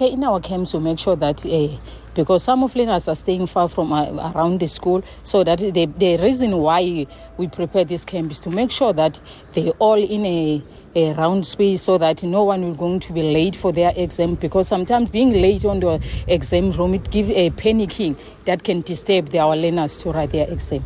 Okay, in our camps, to make sure that uh, because some of learners are staying far from uh, around the school, so that the, the reason why we prepare this camp is to make sure that they're all in a, a round space so that no one will going to be late for their exam because sometimes being late on the exam room it gives a panicking that can disturb our learners to write their exam.